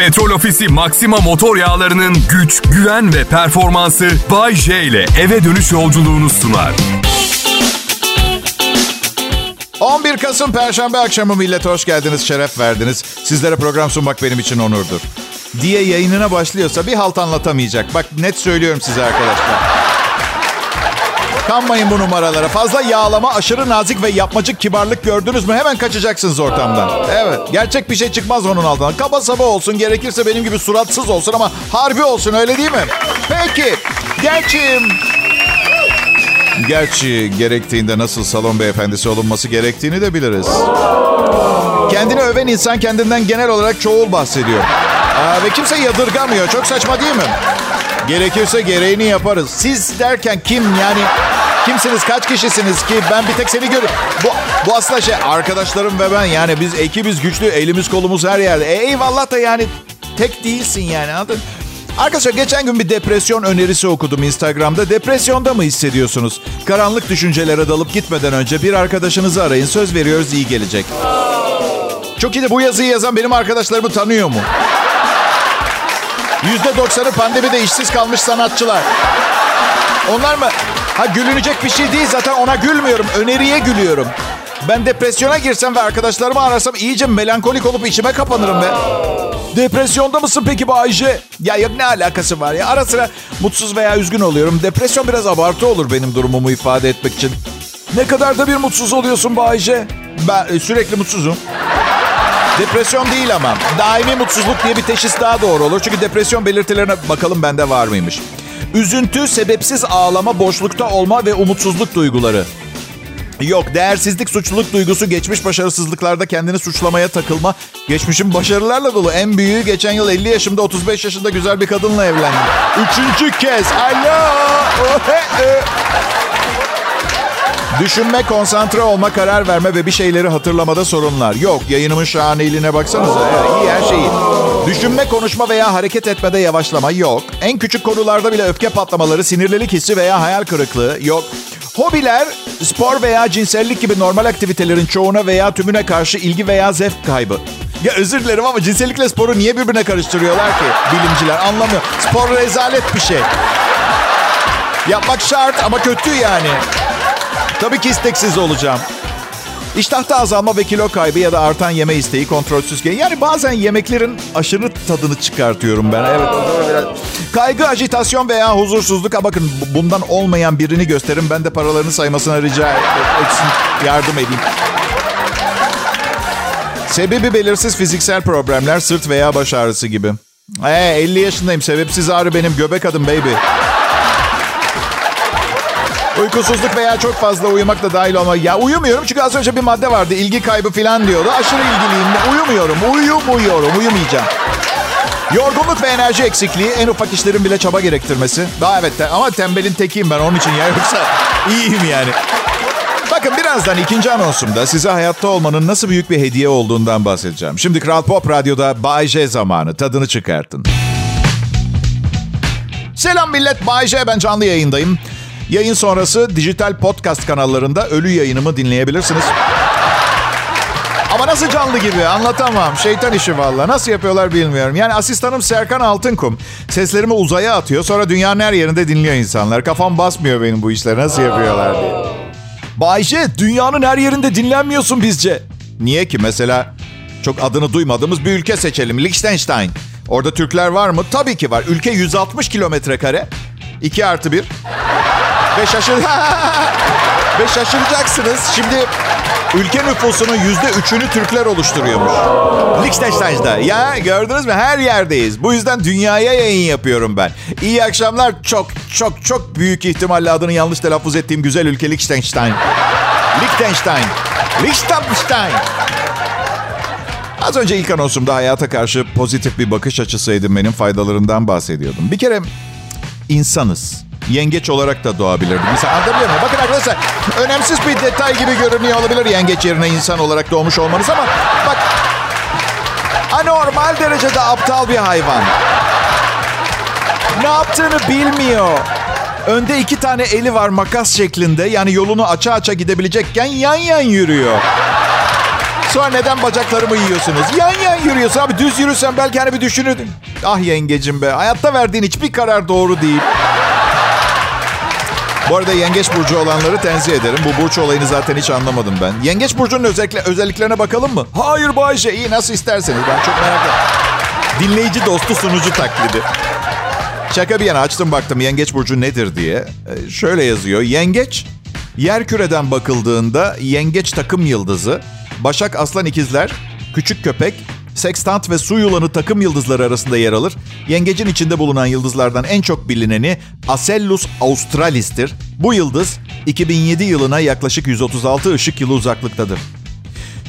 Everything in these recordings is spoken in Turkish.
Petrol Ofisi Maxima motor yağlarının güç, güven ve performansı Bay J ile eve dönüş yolculuğunu sunar. 11 Kasım Perşembe akşamı millet hoş geldiniz, şeref verdiniz. Sizlere program sunmak benim için onurdur. Diye yayınına başlıyorsa bir halt anlatamayacak. Bak net söylüyorum size arkadaşlar. Kanmayın bu numaralara. Fazla yağlama, aşırı nazik ve yapmacık kibarlık gördünüz mü hemen kaçacaksınız ortamdan. Evet, gerçek bir şey çıkmaz onun altından. Kaba saba olsun, gerekirse benim gibi suratsız olsun ama harbi olsun öyle değil mi? Peki, gerçi... Gerçi gerektiğinde nasıl salon beyefendisi olunması gerektiğini de biliriz. Kendini öven insan kendinden genel olarak çoğul bahsediyor. Aa, ve kimse yadırgamıyor. Çok saçma değil mi? Gerekirse gereğini yaparız. Siz derken kim yani? Kimsiniz? Kaç kişisiniz ki? Ben bir tek seni görüyorum. Bu, bu aslında şey arkadaşlarım ve ben yani biz ekibiz güçlü. Elimiz kolumuz her yerde. E, eyvallah da yani tek değilsin yani anladın Arkadaşlar geçen gün bir depresyon önerisi okudum Instagram'da. Depresyonda mı hissediyorsunuz? Karanlık düşüncelere dalıp gitmeden önce bir arkadaşınızı arayın. Söz veriyoruz iyi gelecek. Çok iyi de bu yazıyı yazan benim arkadaşlarımı tanıyor mu? Yüzde doksanı pandemide işsiz kalmış sanatçılar. Onlar mı? Ha gülünecek bir şey değil zaten ona gülmüyorum. Öneriye gülüyorum. Ben depresyona girsem ve arkadaşlarımı arasam iyice melankolik olup içime kapanırım be. Depresyonda mısın peki Bayce? Ya yok ne alakası var ya? Ara sıra mutsuz veya üzgün oluyorum. Depresyon biraz abartı olur benim durumumu ifade etmek için. Ne kadar da bir mutsuz oluyorsun Bayce? Ben e, sürekli mutsuzum. Depresyon değil ama. Daimi mutsuzluk diye bir teşhis daha doğru olur. Çünkü depresyon belirtilerine bakalım bende var mıymış. Üzüntü, sebepsiz ağlama, boşlukta olma ve umutsuzluk duyguları. Yok, değersizlik, suçluluk duygusu, geçmiş başarısızlıklarda kendini suçlamaya takılma. Geçmişim başarılarla dolu. En büyüğü geçen yıl 50 yaşımda 35 yaşında güzel bir kadınla evlendim. Üçüncü kez. Alo. Düşünme, konsantre olma, karar verme ve bir şeyleri hatırlamada sorunlar. Yok, yayınımın şahaneliğine baksanıza. Evet, iyi her şeyi. Düşünme, konuşma veya hareket etmede yavaşlama yok. En küçük konularda bile öfke patlamaları, sinirlilik hissi veya hayal kırıklığı yok. Hobiler, spor veya cinsellik gibi normal aktivitelerin çoğuna veya tümüne karşı ilgi veya zevk kaybı. Ya özür dilerim ama cinsellikle sporu niye birbirine karıştırıyorlar ki bilimciler anlamıyor. Spor rezalet bir şey. Yapmak şart ama kötü yani. Tabii ki isteksiz olacağım. İştahta azalma ve kilo kaybı ya da artan yeme isteği kontrolsüzken. Yani bazen yemeklerin aşırı tadını çıkartıyorum ben. Evet biraz. Kaygı, ajitasyon veya huzursuzluk. Bakın bundan olmayan birini gösterin. Ben de paralarını saymasına rica etsin. Yardım edeyim. Sebebi belirsiz fiziksel problemler, sırt veya baş ağrısı gibi. Ee, 50 yaşındayım. Sebepsiz ağrı benim göbek adım baby. Uykusuzluk veya çok fazla uyumak da dahil olma. Ya uyumuyorum çünkü az önce bir madde vardı. İlgi kaybı falan diyordu. Aşırı ilgiliyim. Uyumuyorum. Uyumuyorum. Uyumayacağım. Yorgunluk ve enerji eksikliği en ufak işlerin bile çaba gerektirmesi. Daha evet ama tembelin tekiyim ben onun için ya yoksa iyiyim yani. Bakın birazdan ikinci anonsumda size hayatta olmanın nasıl büyük bir hediye olduğundan bahsedeceğim. Şimdi Kral Pop Radyo'da Bay J zamanı. Tadını çıkartın. Selam millet. Bay J ben canlı yayındayım. Yayın sonrası dijital podcast kanallarında ölü yayınımı dinleyebilirsiniz. Ama nasıl canlı gibi anlatamam. Şeytan işi valla. Nasıl yapıyorlar bilmiyorum. Yani asistanım Serkan Altınkum. Seslerimi uzaya atıyor. Sonra dünyanın her yerinde dinliyor insanlar. Kafam basmıyor benim bu işler. Nasıl yapıyorlar diye. Bayşe dünyanın her yerinde dinlenmiyorsun bizce. Niye ki? Mesela çok adını duymadığımız bir ülke seçelim. Liechtenstein. Orada Türkler var mı? Tabii ki var. Ülke 160 kilometre kare. 2 artı 1. Ve şaşır... Ve şaşıracaksınız. Şimdi ülke nüfusunun yüzde üçünü Türkler oluşturuyormuş. Liechtenstein'da. Ya gördünüz mü? Her yerdeyiz. Bu yüzden dünyaya yayın yapıyorum ben. İyi akşamlar. Çok çok çok büyük ihtimalle adını yanlış telaffuz ettiğim güzel ülke Liechtenstein. Liechtenstein. Liechtenstein. Az önce ilk anonsumda hayata karşı pozitif bir bakış açısı edinmenin faydalarından bahsediyordum. Bir kere insanız yengeç olarak da doğabilirdi. Mesela anlatabiliyor muyum? Bakın arkadaşlar önemsiz bir detay gibi görünüyor olabilir yengeç yerine insan olarak doğmuş olmanız ama bak anormal derecede aptal bir hayvan. Ne yaptığını bilmiyor. Önde iki tane eli var makas şeklinde. Yani yolunu aça aça gidebilecekken yan yan yürüyor. Sonra neden bacaklarımı yiyorsunuz? Yan yan yürüyorsun abi. Düz yürüsen belki hani bir düşünürdün. Ah yengecim be. Hayatta verdiğin hiçbir karar doğru değil. Bu arada yengeç burcu olanları tenzih ederim. Bu burç olayını zaten hiç anlamadım ben. Yengeç burcunun özellikle, özelliklerine bakalım mı? Hayır Bayşe. iyi nasıl isterseniz. Ben çok merak ettim. Dinleyici dostu sunucu taklidi. Şaka bir yana açtım baktım yengeç burcu nedir diye. Ee, şöyle yazıyor. Yengeç yer küreden bakıldığında yengeç takım yıldızı, Başak Aslan ikizler, küçük köpek, Sextant ve su yılanı takım yıldızları arasında yer alır. Yengecin içinde bulunan yıldızlardan en çok bilineni Acellus australis'tir. Bu yıldız 2007 yılına yaklaşık 136 ışık yılı uzaklıktadır.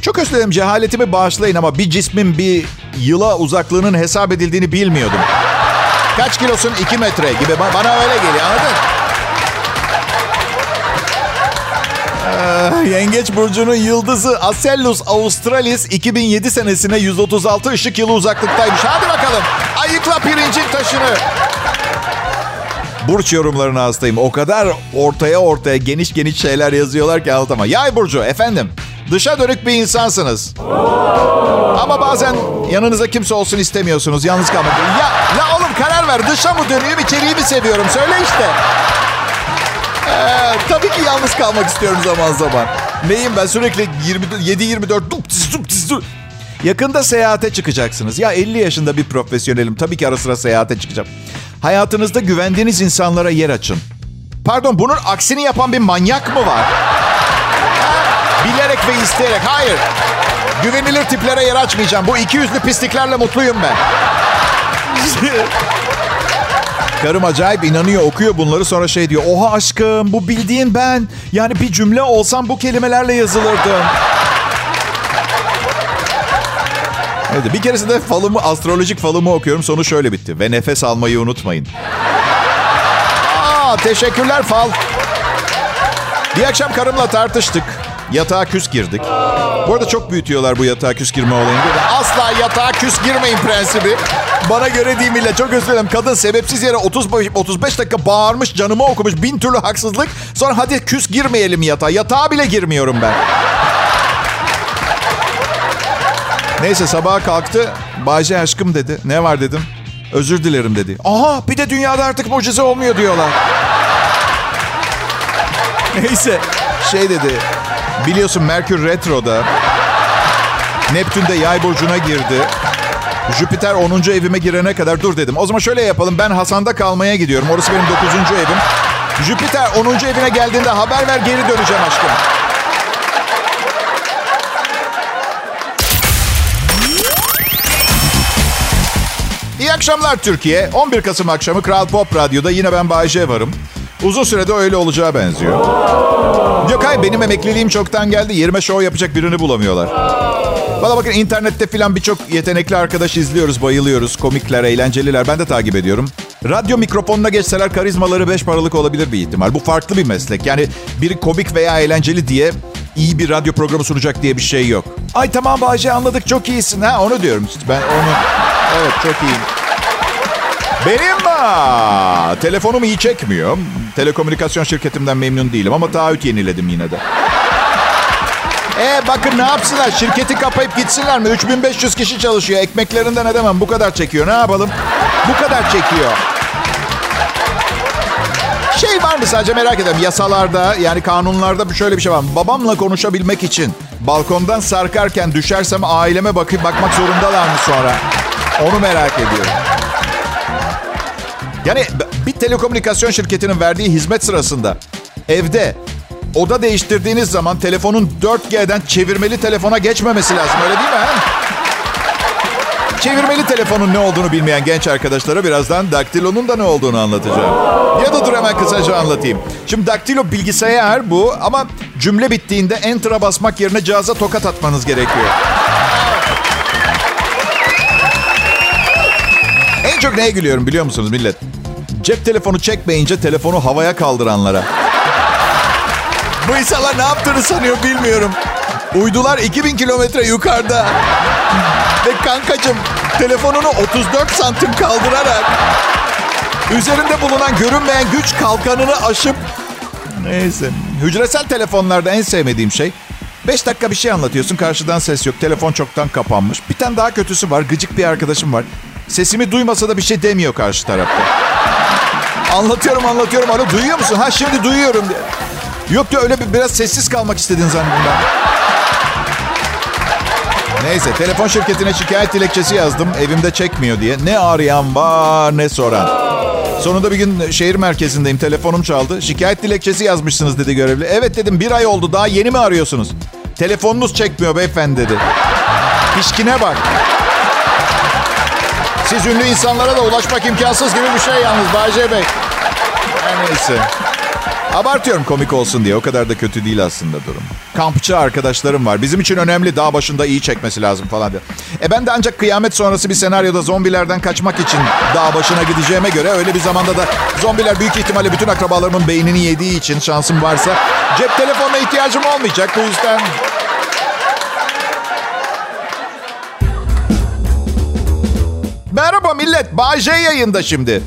Çok özür dilerim cehaletimi bağışlayın ama bir cismin bir yıla uzaklığının hesap edildiğini bilmiyordum. Kaç kilosun? 2 metre gibi. Ba- Bana öyle geliyor anladın? Yengeç Burcu'nun yıldızı Acellus Australis 2007 senesine 136 ışık yılı uzaklıktaymış. Hadi bakalım. Ayıkla pirincin taşını. Burç yorumlarına hastayım. O kadar ortaya ortaya geniş geniş şeyler yazıyorlar ki anlatamam. Yay Burcu efendim. Dışa dönük bir insansınız. Ama bazen yanınıza kimse olsun istemiyorsunuz. Yalnız kalmak. Ya, ya oğlum karar ver. Dışa mı dönüyorum, içeriği mi seviyorum? Söyle işte. Ee, tabii ki yalnız kalmak istiyorum zaman zaman. Neyim ben sürekli 7-24 dup tis dup tis dup. Yakında seyahate çıkacaksınız. Ya 50 yaşında bir profesyonelim. Tabii ki ara sıra seyahate çıkacağım. Hayatınızda güvendiğiniz insanlara yer açın. Pardon bunun aksini yapan bir manyak mı var? Bilerek ve isteyerek. Hayır. Güvenilir tiplere yer açmayacağım. Bu iki yüzlü pisliklerle mutluyum ben. Karım acayip inanıyor, okuyor bunları sonra şey diyor. Oha aşkım bu bildiğin ben. Yani bir cümle olsam bu kelimelerle yazılırdım. Evet, bir keresinde falımı, astrolojik falımı okuyorum. Sonu şöyle bitti. Ve nefes almayı unutmayın. Aa, teşekkürler fal. Bir akşam karımla tartıştık. Yatağa küs girdik. Bu arada çok büyütüyorlar bu yatağa küs girme olayını. Asla yatağa küs girmeyin prensibi. Bana göre değil millet. Çok özür dilerim. Kadın sebepsiz yere 30, 35 dakika bağırmış, canımı okumuş. Bin türlü haksızlık. Sonra hadi küs girmeyelim yatağa. Yatağa bile girmiyorum ben. Neyse sabaha kalktı. Bayce aşkım dedi. Ne var dedim. Özür dilerim dedi. Aha bir de dünyada artık mucize olmuyor diyorlar. Neyse şey dedi. Biliyorsun Merkür Retro'da. Neptün'de yay burcuna girdi. Jüpiter 10. evime girene kadar dur dedim. O zaman şöyle yapalım. Ben Hasan'da kalmaya gidiyorum. Orası benim 9. evim. Jüpiter 10. evine geldiğinde haber ver geri döneceğim aşkım. İyi akşamlar Türkiye. 11 Kasım akşamı Kral Pop Radyo'da yine ben Bayece varım. Uzun sürede öyle olacağı benziyor. Yok hayır benim emekliliğim çoktan geldi. Yerime show yapacak birini bulamıyorlar. Valla bakın internette filan birçok yetenekli arkadaş izliyoruz, bayılıyoruz. Komikler, eğlenceliler. Ben de takip ediyorum. Radyo mikrofonuna geçseler karizmaları beş paralık olabilir bir ihtimal. Bu farklı bir meslek. Yani biri komik veya eğlenceli diye iyi bir radyo programı sunacak diye bir şey yok. Ay tamam Bahçe anladık çok iyisin ha onu diyorum. Ben onu... Evet çok iyiyim. Benim ha, telefonum iyi çekmiyor. Telekomünikasyon şirketimden memnun değilim ama taahhüt yeniledim yine de. E bakın ne yapsınlar? Şirketi kapayıp gitsinler mi? 3500 kişi çalışıyor. Ekmeklerinden edemem. Bu kadar çekiyor. Ne yapalım? Bu kadar çekiyor. Şey var mı sadece merak ediyorum. Yasalarda yani kanunlarda şöyle bir şey var? Babamla konuşabilmek için balkondan sarkarken düşersem aileme bakıp bakmak zorundalar mı sonra? Onu merak ediyorum. Yani bir telekomünikasyon şirketinin verdiği hizmet sırasında evde oda değiştirdiğiniz zaman telefonun 4G'den çevirmeli telefona geçmemesi lazım. Öyle değil mi? He? Çevirmeli telefonun ne olduğunu bilmeyen genç arkadaşlara birazdan daktilonun da ne olduğunu anlatacağım. Ya da dur hemen kısaca anlatayım. Şimdi daktilo bilgisayar bu ama cümle bittiğinde enter'a basmak yerine cihaza tokat atmanız gerekiyor. En çok neye gülüyorum biliyor musunuz millet? Cep telefonu çekmeyince telefonu havaya kaldıranlara. Bu insanlar ne yaptığını sanıyor bilmiyorum. Uydular 2000 kilometre yukarıda. Ve kankacım telefonunu 34 santim kaldırarak üzerinde bulunan görünmeyen güç kalkanını aşıp neyse. Hücresel telefonlarda en sevmediğim şey Beş dakika bir şey anlatıyorsun. Karşıdan ses yok. Telefon çoktan kapanmış. Bir tane daha kötüsü var. Gıcık bir arkadaşım var. Sesimi duymasa da bir şey demiyor karşı tarafta. Anlatıyorum anlatıyorum. Alo duyuyor musun? Ha şimdi duyuyorum diye. Yok diyor öyle bir biraz sessiz kalmak istedin zannettim ben. Neyse telefon şirketine şikayet dilekçesi yazdım. Evimde çekmiyor diye. Ne arayan var ne soran. Sonunda bir gün şehir merkezindeyim. Telefonum çaldı. Şikayet dilekçesi yazmışsınız dedi görevli. Evet dedim bir ay oldu daha yeni mi arıyorsunuz? Telefonunuz çekmiyor beyefendi dedi. Pişkine bak. Siz ünlü insanlara da ulaşmak imkansız gibi bir şey yalnız Bayce Bey. Her neyse. Abartıyorum komik olsun diye. O kadar da kötü değil aslında durum. Kampçı arkadaşlarım var. Bizim için önemli. Dağ başında iyi çekmesi lazım falan diye. E ben de ancak kıyamet sonrası bir senaryoda zombilerden kaçmak için dağ başına gideceğime göre öyle bir zamanda da zombiler büyük ihtimalle bütün akrabalarımın beynini yediği için şansım varsa cep telefonuna ihtiyacım olmayacak. Bu yüzden Merhaba millet. Bay yayında şimdi.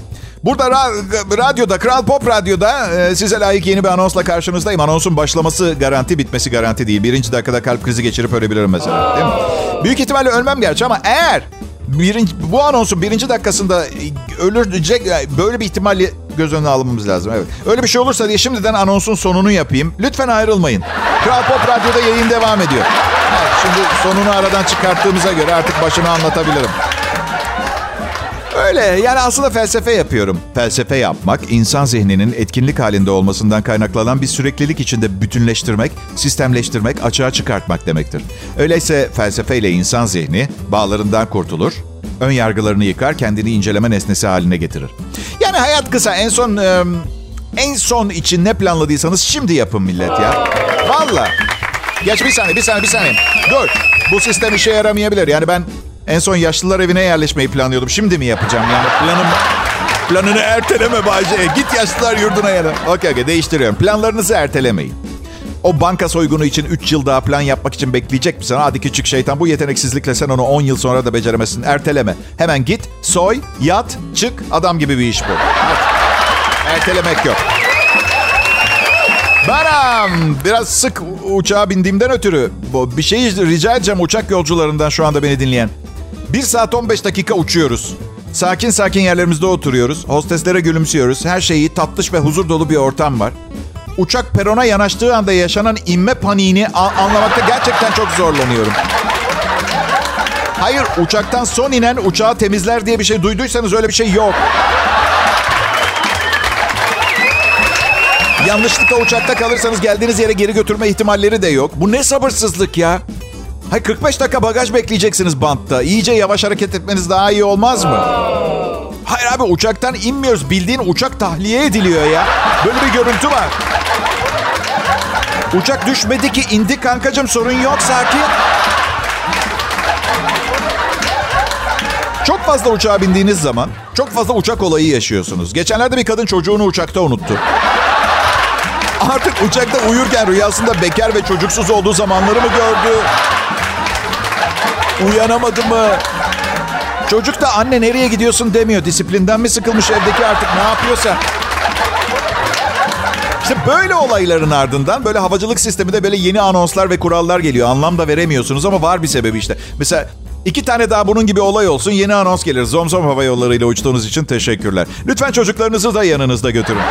Burada ra- radyoda, Kral Pop Radyo'da e, size layık yeni bir anonsla karşınızdayım. Anonsun başlaması garanti, bitmesi garanti değil. Birinci dakikada kalp krizi geçirip ölebilirim mesela. Değil mi? Büyük ihtimalle ölmem gerçi ama eğer birinci, bu anonsun birinci dakikasında ölecek böyle bir ihtimalle göz önüne almamız lazım. Evet. Öyle bir şey olursa diye şimdiden anonsun sonunu yapayım. Lütfen ayrılmayın. Kral Pop Radyo'da yayın devam ediyor. Evet, şimdi sonunu aradan çıkarttığımıza göre artık başını anlatabilirim. Öyle yani aslında felsefe yapıyorum. Felsefe yapmak insan zihninin etkinlik halinde olmasından kaynaklanan bir süreklilik içinde bütünleştirmek, sistemleştirmek, açığa çıkartmak demektir. Öyleyse felsefeyle insan zihni bağlarından kurtulur, ön yargılarını yıkar, kendini inceleme nesnesi haline getirir. Yani hayat kısa. En son en son için ne planladıysanız şimdi yapın millet ya. Valla. Geç bir saniye, bir saniye, bir saniye. Dur. Bu sistem işe yaramayabilir. Yani ben en son yaşlılar evine yerleşmeyi planlıyordum. Şimdi mi yapacağım yani? Planım planını erteleme Bayce. Git yaşlılar yurduna yana. Okey okey değiştiriyorum. Planlarınızı ertelemeyin. O banka soygunu için 3 yıl daha plan yapmak için bekleyecek misin? Hadi küçük şeytan bu yeteneksizlikle sen onu 10 yıl sonra da beceremezsin. Erteleme. Hemen git, soy, yat, çık. Adam gibi bir iş bu. Ertelemek yok. Benim biraz sık uçağa bindiğimden ötürü bir şey rica edeceğim uçak yolcularından şu anda beni dinleyen. 1 saat 15 dakika uçuyoruz. Sakin sakin yerlerimizde oturuyoruz. Hosteslere gülümsüyoruz. Her şeyi tatlış ve huzur dolu bir ortam var. Uçak perona yanaştığı anda yaşanan inme paniğini anlamakta gerçekten çok zorlanıyorum. Hayır uçaktan son inen uçağı temizler diye bir şey duyduysanız öyle bir şey yok. Yanlışlıkla uçakta kalırsanız geldiğiniz yere geri götürme ihtimalleri de yok. Bu ne sabırsızlık ya. Hay 45 dakika bagaj bekleyeceksiniz bantta. İyice yavaş hareket etmeniz daha iyi olmaz mı? Hayır abi uçaktan inmiyoruz. Bildiğin uçak tahliye ediliyor ya. Böyle bir görüntü var. Uçak düşmedi ki indi kankacım sorun yok sakin. Çok fazla uçağa bindiğiniz zaman çok fazla uçak olayı yaşıyorsunuz. Geçenlerde bir kadın çocuğunu uçakta unuttu. Artık uçakta uyurken rüyasında bekar ve çocuksuz olduğu zamanları mı gördü? Uyanamadı mı? Çocuk da anne nereye gidiyorsun demiyor. Disiplinden mi sıkılmış evdeki artık ne yapıyorsa. İşte böyle olayların ardından böyle havacılık sisteminde böyle yeni anonslar ve kurallar geliyor. Anlam da veremiyorsunuz ama var bir sebebi işte. Mesela iki tane daha bunun gibi olay olsun yeni anons gelir. Zomzom hava yollarıyla uçtuğunuz için teşekkürler. Lütfen çocuklarınızı da yanınızda götürün.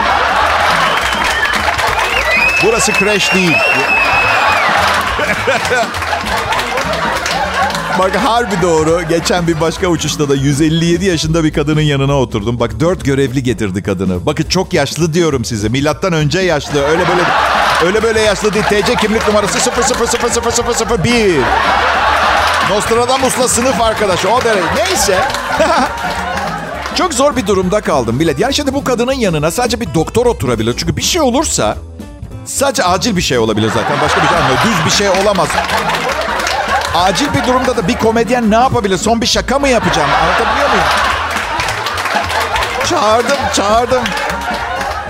Burası crash değil. Bak harbi doğru. Geçen bir başka uçuşta da 157 yaşında bir kadının yanına oturdum. Bak dört görevli getirdi kadını. Bakın çok yaşlı diyorum size. Milattan önce yaşlı. Öyle böyle öyle böyle yaşlı değil. TC kimlik numarası 000001. Nostradamus'la sınıf arkadaşı. O derece. Neyse. çok zor bir durumda kaldım millet. Yani şimdi bu kadının yanına sadece bir doktor oturabilir. Çünkü bir şey olursa sadece acil bir şey olabilir zaten. Başka bir şey anlıyor. Düz bir şey olamaz. Acil bir durumda da bir komedyen ne yapabilir? Son bir şaka mı yapacağım? Anlatabiliyor muyum? Çağırdım, çağırdım.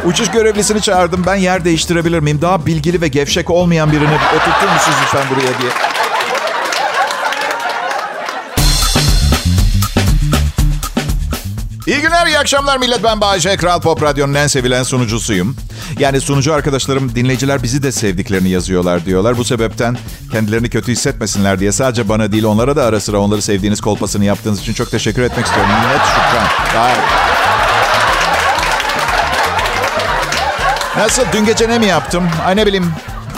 Uçuş görevlisini çağırdım. Ben yer değiştirebilir miyim? Daha bilgili ve gevşek olmayan birini oturtur musunuz lütfen buraya diye. İyi günler, iyi akşamlar millet. Ben Bayece, Kral Pop Radyo'nun en sevilen sunucusuyum. Yani sunucu arkadaşlarım, dinleyiciler bizi de sevdiklerini yazıyorlar diyorlar. Bu sebepten kendilerini kötü hissetmesinler diye sadece bana değil onlara da ara sıra onları sevdiğiniz kolpasını yaptığınız için çok teşekkür etmek istiyorum. Minnet şükran. Gayet. Nasıl? Dün gece ne mi yaptım? Ay ne bileyim.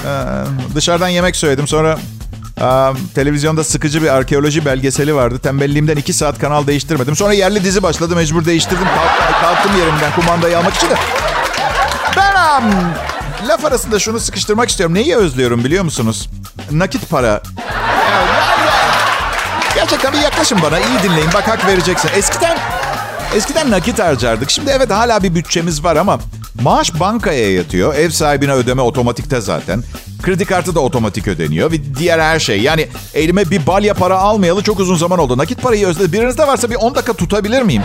Ee, dışarıdan yemek söyledim. Sonra Aa, televizyonda sıkıcı bir arkeoloji belgeseli vardı. Tembelliğimden iki saat kanal değiştirmedim. Sonra yerli dizi başladı. Mecbur değiştirdim. Kalk, kalktım yerimden kumandayı almak için de. Ben um, laf arasında şunu sıkıştırmak istiyorum. Neyi özlüyorum biliyor musunuz? Nakit para. Gerçekten bir yaklaşın bana. iyi dinleyin. Bak hak vereceksin. Eskiden eskiden nakit harcardık. Şimdi evet hala bir bütçemiz var ama maaş bankaya yatıyor. Ev sahibine ödeme otomatikte zaten. Kredi kartı da otomatik ödeniyor ve diğer her şey. Yani elime bir balya para almayalı çok uzun zaman oldu. Nakit parayı özledim. Birinizde varsa bir 10 dakika tutabilir miyim?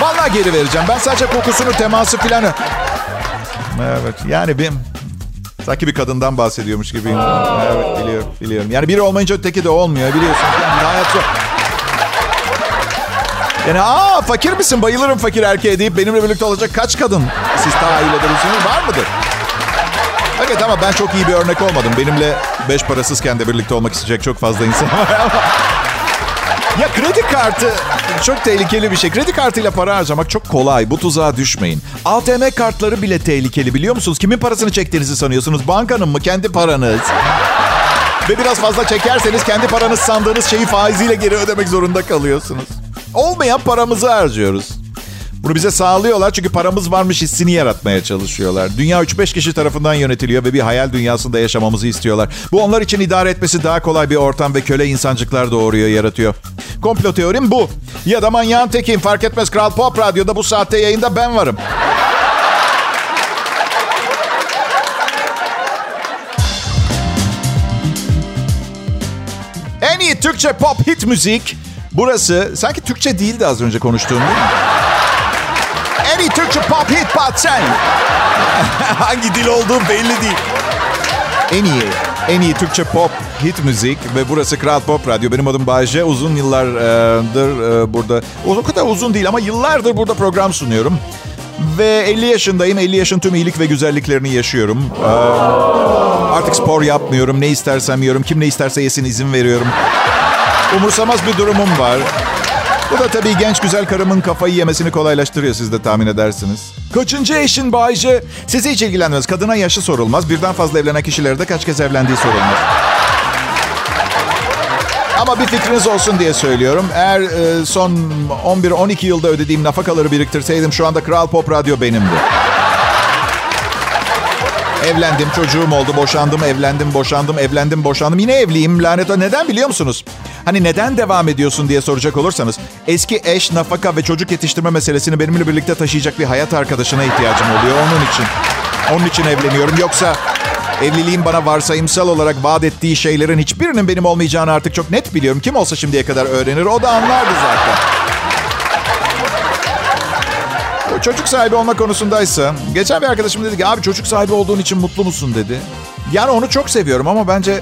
Vallahi geri vereceğim. Ben sadece kokusunu, teması filan... Evet yani bir... Sanki bir kadından bahsediyormuş gibiyim. Evet biliyorum, biliyorum. Yani biri olmayınca öteki de olmuyor biliyorsunuz. Yani hayat zor. Yani aa fakir misin bayılırım fakir erkeğe deyip benimle birlikte olacak kaç kadın siz tahayyül edebilirsiniz var mıdır? Evet ama ben çok iyi bir örnek olmadım. Benimle beş parasızken de birlikte olmak isteyecek çok fazla insan var. Ya kredi kartı çok tehlikeli bir şey. Kredi kartıyla para harcamak çok kolay. Bu tuzağa düşmeyin. ATM kartları bile tehlikeli biliyor musunuz? Kimin parasını çektiğinizi sanıyorsunuz? Bankanın mı? Kendi paranız. Ve biraz fazla çekerseniz kendi paranız sandığınız şeyi faiziyle geri ödemek zorunda kalıyorsunuz. Olmayan paramızı harcıyoruz. Bunu bize sağlıyorlar çünkü paramız varmış hissini yaratmaya çalışıyorlar. Dünya 3-5 kişi tarafından yönetiliyor ve bir hayal dünyasında yaşamamızı istiyorlar. Bu onlar için idare etmesi daha kolay bir ortam ve köle insancıklar doğuruyor, yaratıyor. Komplo teorim bu. Ya da manyağın tekim fark etmez Kral Pop Radyo'da bu saatte yayında ben varım. En iyi Türkçe pop hit müzik burası. Sanki Türkçe değildi az önce konuştuğum değil mi? En iyi Türkçe pop hit patsen. Hangi dil olduğu belli değil. En iyi, en iyi Türkçe pop hit müzik ve burası Kral Pop Radyo. Benim adım Bayce. Uzun yıllardır e, burada, o kadar uzun değil ama yıllardır burada program sunuyorum. Ve 50 yaşındayım. 50 yaşın tüm iyilik ve güzelliklerini yaşıyorum. E, artık spor yapmıyorum. Ne istersem yiyorum. Kim ne isterse yesin izin veriyorum. Umursamaz bir durumum var. Bu da tabii genç güzel karımın kafayı yemesini kolaylaştırıyor siz de tahmin edersiniz. Kaçıncı eşin Bayce? Sizi hiç ilgilenmez. Kadına yaşı sorulmaz. Birden fazla evlenen kişilerde kaç kez evlendiği sorulmaz. Ama bir fikriniz olsun diye söylüyorum. Eğer e, son 11-12 yılda ödediğim nafakaları biriktirseydim şu anda Kral Pop Radyo benimdi. Evlendim, çocuğum oldu, boşandım, evlendim, boşandım, evlendim, boşandım. Yine evliyim lanet. Neden biliyor musunuz? Hani neden devam ediyorsun diye soracak olursanız eski eş, nafaka ve çocuk yetiştirme meselesini benimle birlikte taşıyacak bir hayat arkadaşına ihtiyacım oluyor. Onun için. Onun için evleniyorum. Yoksa evliliğin bana varsayımsal olarak vaat ettiği şeylerin hiçbirinin benim olmayacağını artık çok net biliyorum. Kim olsa şimdiye kadar öğrenir o da anlardı zaten. Çocuk sahibi olma konusundaysa geçen bir arkadaşım dedi ki abi çocuk sahibi olduğun için mutlu musun dedi. Yani onu çok seviyorum ama bence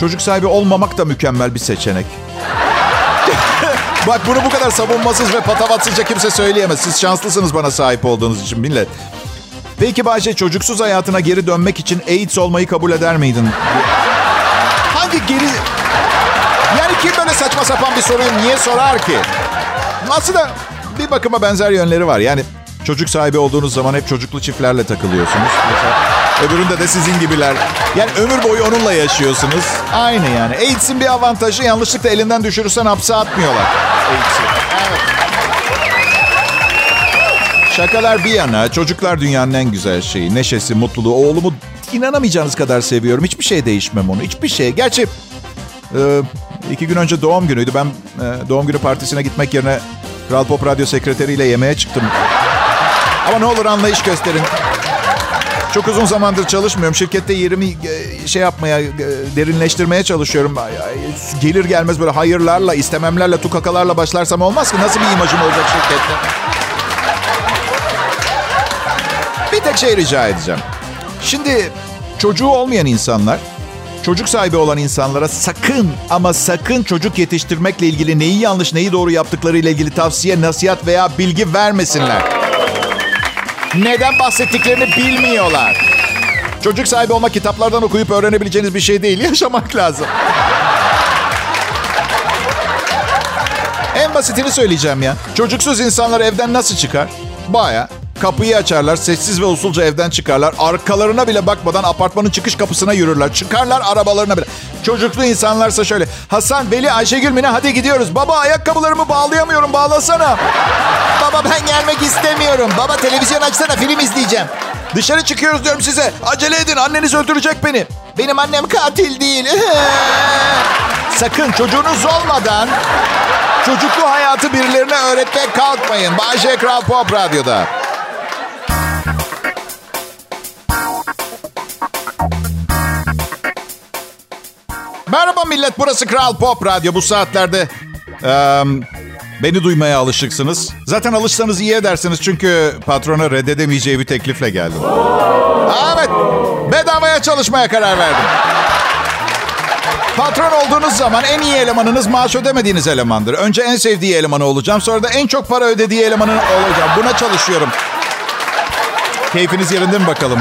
çocuk sahibi olmamak da mükemmel bir seçenek. Bak bunu bu kadar savunmasız ve patavatsızca kimse söyleyemez. Siz şanslısınız bana sahip olduğunuz için millet. Peki Bayşe çocuksuz hayatına geri dönmek için AIDS olmayı kabul eder miydin? Hangi geri... Yani kim böyle saçma sapan bir soruyu niye sorar ki? Aslında bir bakıma benzer yönleri var. Yani çocuk sahibi olduğunuz zaman hep çocuklu çiftlerle takılıyorsunuz. Mesela öbüründe de sizin gibiler. Yani ömür boyu onunla yaşıyorsunuz. Aynı yani. AIDS'in bir avantajı yanlışlıkla elinden düşürürsen hapse atmıyorlar. AIDS'i. Şakalar bir yana çocuklar dünyanın en güzel şeyi. Neşesi, mutluluğu. Oğlumu inanamayacağınız kadar seviyorum. Hiçbir şey değişmem onu. Hiçbir şey. Gerçi e, iki gün önce doğum günüydü. Ben e, doğum günü partisine gitmek yerine Kral Pop Radyo sekreteriyle yemeğe çıktım. Ama ne olur anlayış gösterin. Çok uzun zamandır çalışmıyorum. Şirkette yerimi e, şey yapmaya, e, derinleştirmeye çalışıyorum. Gelir gelmez böyle hayırlarla, istememlerle, tukakalarla başlarsam olmaz ki. Nasıl bir imajım olacak şirkette? Bir tek şey rica edeceğim. Şimdi çocuğu olmayan insanlar çocuk sahibi olan insanlara sakın ama sakın çocuk yetiştirmekle ilgili neyi yanlış neyi doğru yaptıkları ile ilgili tavsiye, nasihat veya bilgi vermesinler. Neden bahsettiklerini bilmiyorlar. Çocuk sahibi olmak kitaplardan okuyup öğrenebileceğiniz bir şey değil. Yaşamak lazım. En basitini söyleyeceğim ya. Çocuksuz insanlar evden nasıl çıkar? Baya kapıyı açarlar, sessiz ve usulca evden çıkarlar. Arkalarına bile bakmadan apartmanın çıkış kapısına yürürler. Çıkarlar arabalarına bile. Çocuklu insanlarsa şöyle. Hasan, Veli, Ayşegül, Mine hadi gidiyoruz. Baba ayakkabılarımı bağlayamıyorum bağlasana. Baba ben gelmek istemiyorum. Baba televizyon açsana film izleyeceğim. Dışarı çıkıyoruz diyorum size. Acele edin anneniz öldürecek beni. Benim annem katil değil. Sakın çocuğunuz olmadan çocuklu hayatı birilerine öğretmeye kalkmayın. Bayşe Kral Pop Radyo'da. Merhaba millet, burası Kral Pop Radyo. Bu saatlerde e, beni duymaya alışıksınız. Zaten alışsanız iyi edersiniz çünkü patrona reddedemeyeceği bir teklifle geldim. Evet, bedavaya çalışmaya karar verdim. Patron olduğunuz zaman en iyi elemanınız maaş ödemediğiniz elemandır. Önce en sevdiği elemanı olacağım. Sonra da en çok para ödediği elemanı olacağım. Buna çalışıyorum. Keyfiniz yerinde mi bakalım?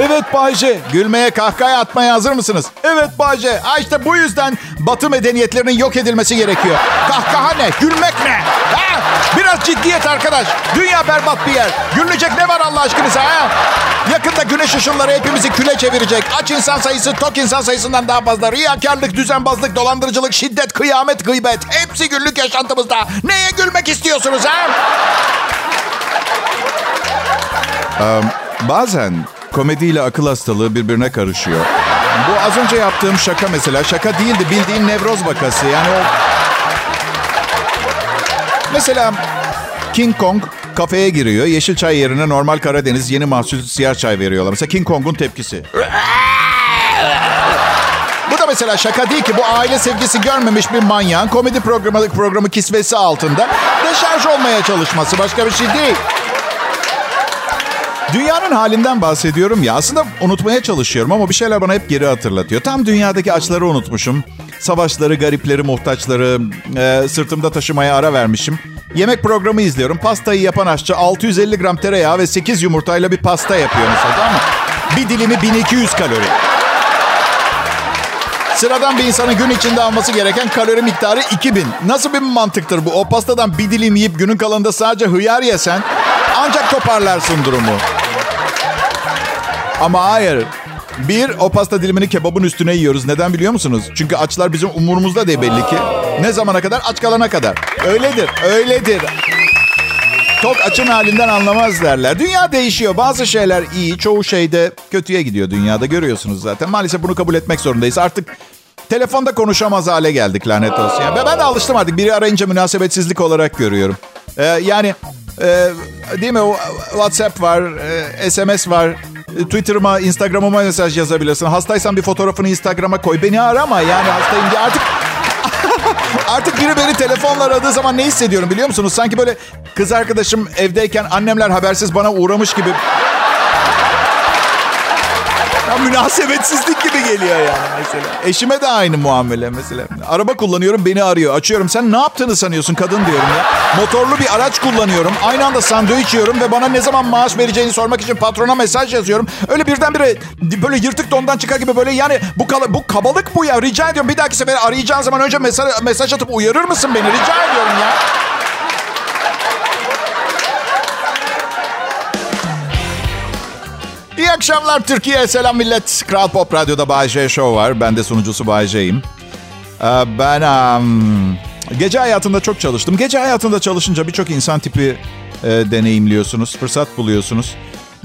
Evet Bayce. Gülmeye kahkaha atmaya hazır mısınız? Evet Bayce. Ha işte bu yüzden batı medeniyetlerinin yok edilmesi gerekiyor. Kahkaha ne? Gülmek ne? Ha? Biraz ciddiyet arkadaş. Dünya berbat bir yer. Gülünecek ne var Allah aşkınıza ha? Yakında güneş ışınları hepimizi küle çevirecek. Aç insan sayısı tok insan sayısından daha fazla. Riyakarlık, düzenbazlık, dolandırıcılık, şiddet, kıyamet, gıybet. Hepsi günlük yaşantımızda. Neye gülmek istiyorsunuz ha? Um, bazen komediyle akıl hastalığı birbirine karışıyor. Bu az önce yaptığım şaka mesela. Şaka değildi bildiğin nevroz vakası. Yani o... Mesela King Kong kafeye giriyor. Yeşil çay yerine normal Karadeniz yeni mahsul siyah çay veriyorlar. Mesela King Kong'un tepkisi. Bu da mesela şaka değil ki. Bu aile sevgisi görmemiş bir manyağın komedi programı, programı kisvesi altında deşarj olmaya çalışması. Başka bir şey değil. Dünyanın halinden bahsediyorum ya. Aslında unutmaya çalışıyorum ama bir şeyler bana hep geri hatırlatıyor. Tam dünyadaki açları unutmuşum. Savaşları, garipleri, muhtaçları e, sırtımda taşımaya ara vermişim. Yemek programı izliyorum. Pastayı yapan aşçı 650 gram tereyağı ve 8 yumurtayla bir pasta yapıyor mesela mı? Bir dilimi 1200 kalori. Sıradan bir insanın gün içinde alması gereken kalori miktarı 2000. Nasıl bir mantıktır bu? O pastadan bir dilim yiyip günün kalanında sadece hıyar yesen ancak toparlarsın durumu. Ama hayır. Bir, o pasta dilimini kebabın üstüne yiyoruz. Neden biliyor musunuz? Çünkü açlar bizim umurumuzda değil belli ki. Ne zamana kadar? Aç kalana kadar. Öyledir, öyledir. Tok açın halinden anlamaz derler. Dünya değişiyor. Bazı şeyler iyi, çoğu şeyde kötüye gidiyor dünyada. Görüyorsunuz zaten. Maalesef bunu kabul etmek zorundayız. Artık telefonda konuşamaz hale geldik lanet olsun. Yani ben de alıştım artık. Biri arayınca münasebetsizlik olarak görüyorum. Ee, yani e, değil mi? WhatsApp var, e, SMS var. Twitter'ıma, Instagram'ıma mesaj yazabilirsin. Hastaysan bir fotoğrafını Instagram'a koy. Beni arama yani hastayım diye. Artık Artık biri beni telefonla aradığı zaman ne hissediyorum biliyor musunuz? Sanki böyle kız arkadaşım evdeyken annemler habersiz bana uğramış gibi. Ya münasebetsizlik gibi geliyor yani mesela. Eşime de aynı muamele mesela. Araba kullanıyorum beni arıyor. Açıyorum sen ne yaptığını sanıyorsun kadın diyorum ya. Motorlu bir araç kullanıyorum. Aynı anda sandviç yiyorum ve bana ne zaman maaş vereceğini sormak için patrona mesaj yazıyorum. Öyle birdenbire böyle yırtık dondan çıkar gibi böyle yani bu, kala, bu kabalık bu ya. Rica ediyorum bir dahaki sefer arayacağın zaman önce mesaj, mesaj atıp uyarır mısın beni? Rica ediyorum ya. İyi akşamlar Türkiye. Selam millet. Kral Pop Radyo'da Bay Show var. Ben de sunucusu Bay. Ee, ben gece hayatında çok çalıştım. Gece hayatında çalışınca birçok insan tipi e, deneyimliyorsunuz. Fırsat buluyorsunuz.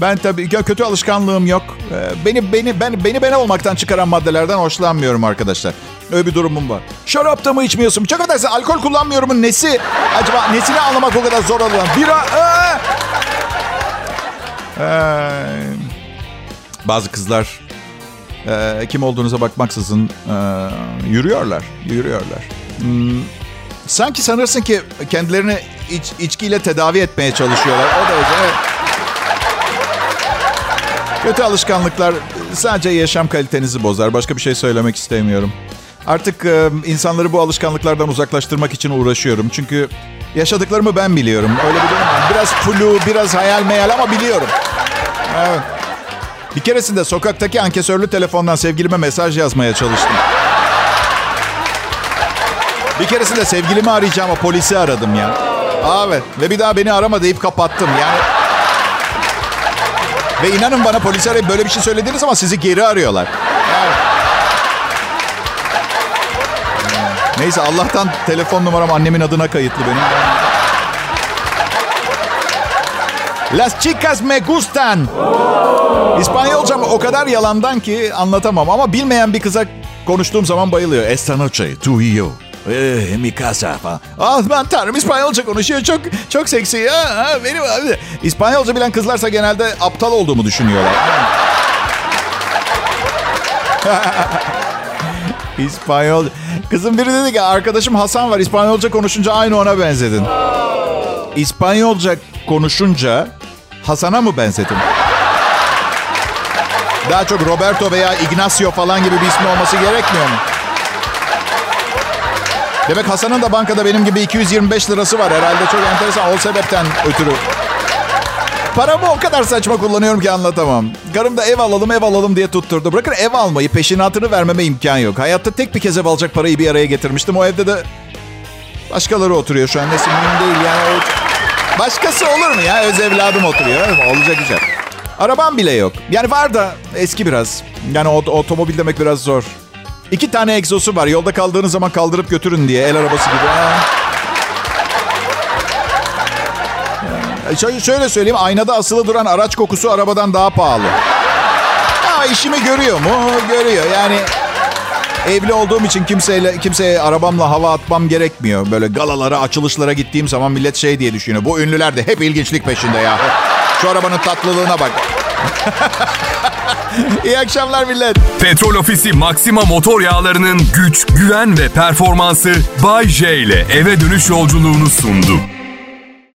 Ben tabii kötü alışkanlığım yok. Ee, beni beni ben beni ben olmaktan çıkaran maddelerden hoşlanmıyorum arkadaşlar. Öyle bir durumum var. Şarap da mı içmiyorsun? Çok affedersin alkol kullanmıyorumun nesi? Acaba nesini anlamak o kadar zor olan? Bira... Ee! Ee, bazı kızlar e, kim olduğunuza bakmaksızın e, yürüyorlar, yürüyorlar. Hmm, sanki sanırsın ki kendilerini iç, içkiyle tedavi etmeye çalışıyorlar. O derece evet. Kötü alışkanlıklar sadece yaşam kalitenizi bozar. Başka bir şey söylemek istemiyorum. Artık e, insanları bu alışkanlıklardan uzaklaştırmak için uğraşıyorum. Çünkü yaşadıklarımı ben biliyorum. Öyle bir durum. Biraz flu, biraz hayal meyal ama biliyorum. Evet. Bir keresinde sokaktaki ankesörlü telefondan sevgilime mesaj yazmaya çalıştım. Bir keresinde sevgilimi arayacağım ama polisi aradım ya. Evet. Ve bir daha beni arama deyip kapattım. Yani ve inanın bana polis arayıp böyle bir şey söylediniz ama sizi geri arıyorlar. Neyse Allah'tan telefon numaram annemin adına kayıtlı benim. Las chicas me gustan. İspanyolcam o kadar yalandan ki anlatamam ama bilmeyen bir kıza konuştuğum zaman bayılıyor. Esta noche tu y yo. Eh, mi casa falan. Ah ben tanrım İspanyolca konuşuyor. Çok çok seksi. ya. ha, benim abi. İspanyolca bilen kızlarsa genelde aptal olduğumu düşünüyorlar. İspanyol. Kızım biri dedi ki arkadaşım Hasan var İspanyolca konuşunca aynı ona benzedin. İspanyolca konuşunca Hasan'a mı benzedim? Daha çok Roberto veya Ignacio falan gibi bir ismi olması gerekmiyor mu? Demek Hasan'ın da bankada benim gibi 225 lirası var herhalde. Çok enteresan o sebepten ötürü. Paramı o kadar saçma kullanıyorum ki anlatamam. Karım da ev alalım ev alalım diye tutturdu. Bırakın ev almayı peşinatını vermeme imkan yok. Hayatta tek bir kez ev alacak parayı bir araya getirmiştim. O evde de başkaları oturuyor şu an. Nesi mühim değil yani. Başkası olur mu ya? Öz evladım oturuyor. Olacak güzel. Arabam bile yok. Yani var da eski biraz. Yani ot- otomobil demek biraz zor. İki tane egzosu var. Yolda kaldığınız zaman kaldırıp götürün diye. El arabası gibi. Ha. Şöyle, söyleyeyim. Aynada asılı duran araç kokusu arabadan daha pahalı. Ha, işimi görüyor mu? Görüyor. Yani evli olduğum için kimseyle kimseye arabamla hava atmam gerekmiyor. Böyle galalara, açılışlara gittiğim zaman millet şey diye düşünüyor. Bu ünlüler de hep ilginçlik peşinde ya. Şu arabanın tatlılığına bak. İyi akşamlar millet. Petrol Ofisi Maxima motor yağlarının güç, güven ve performansı Bay J ile eve dönüş yolculuğunu sundu.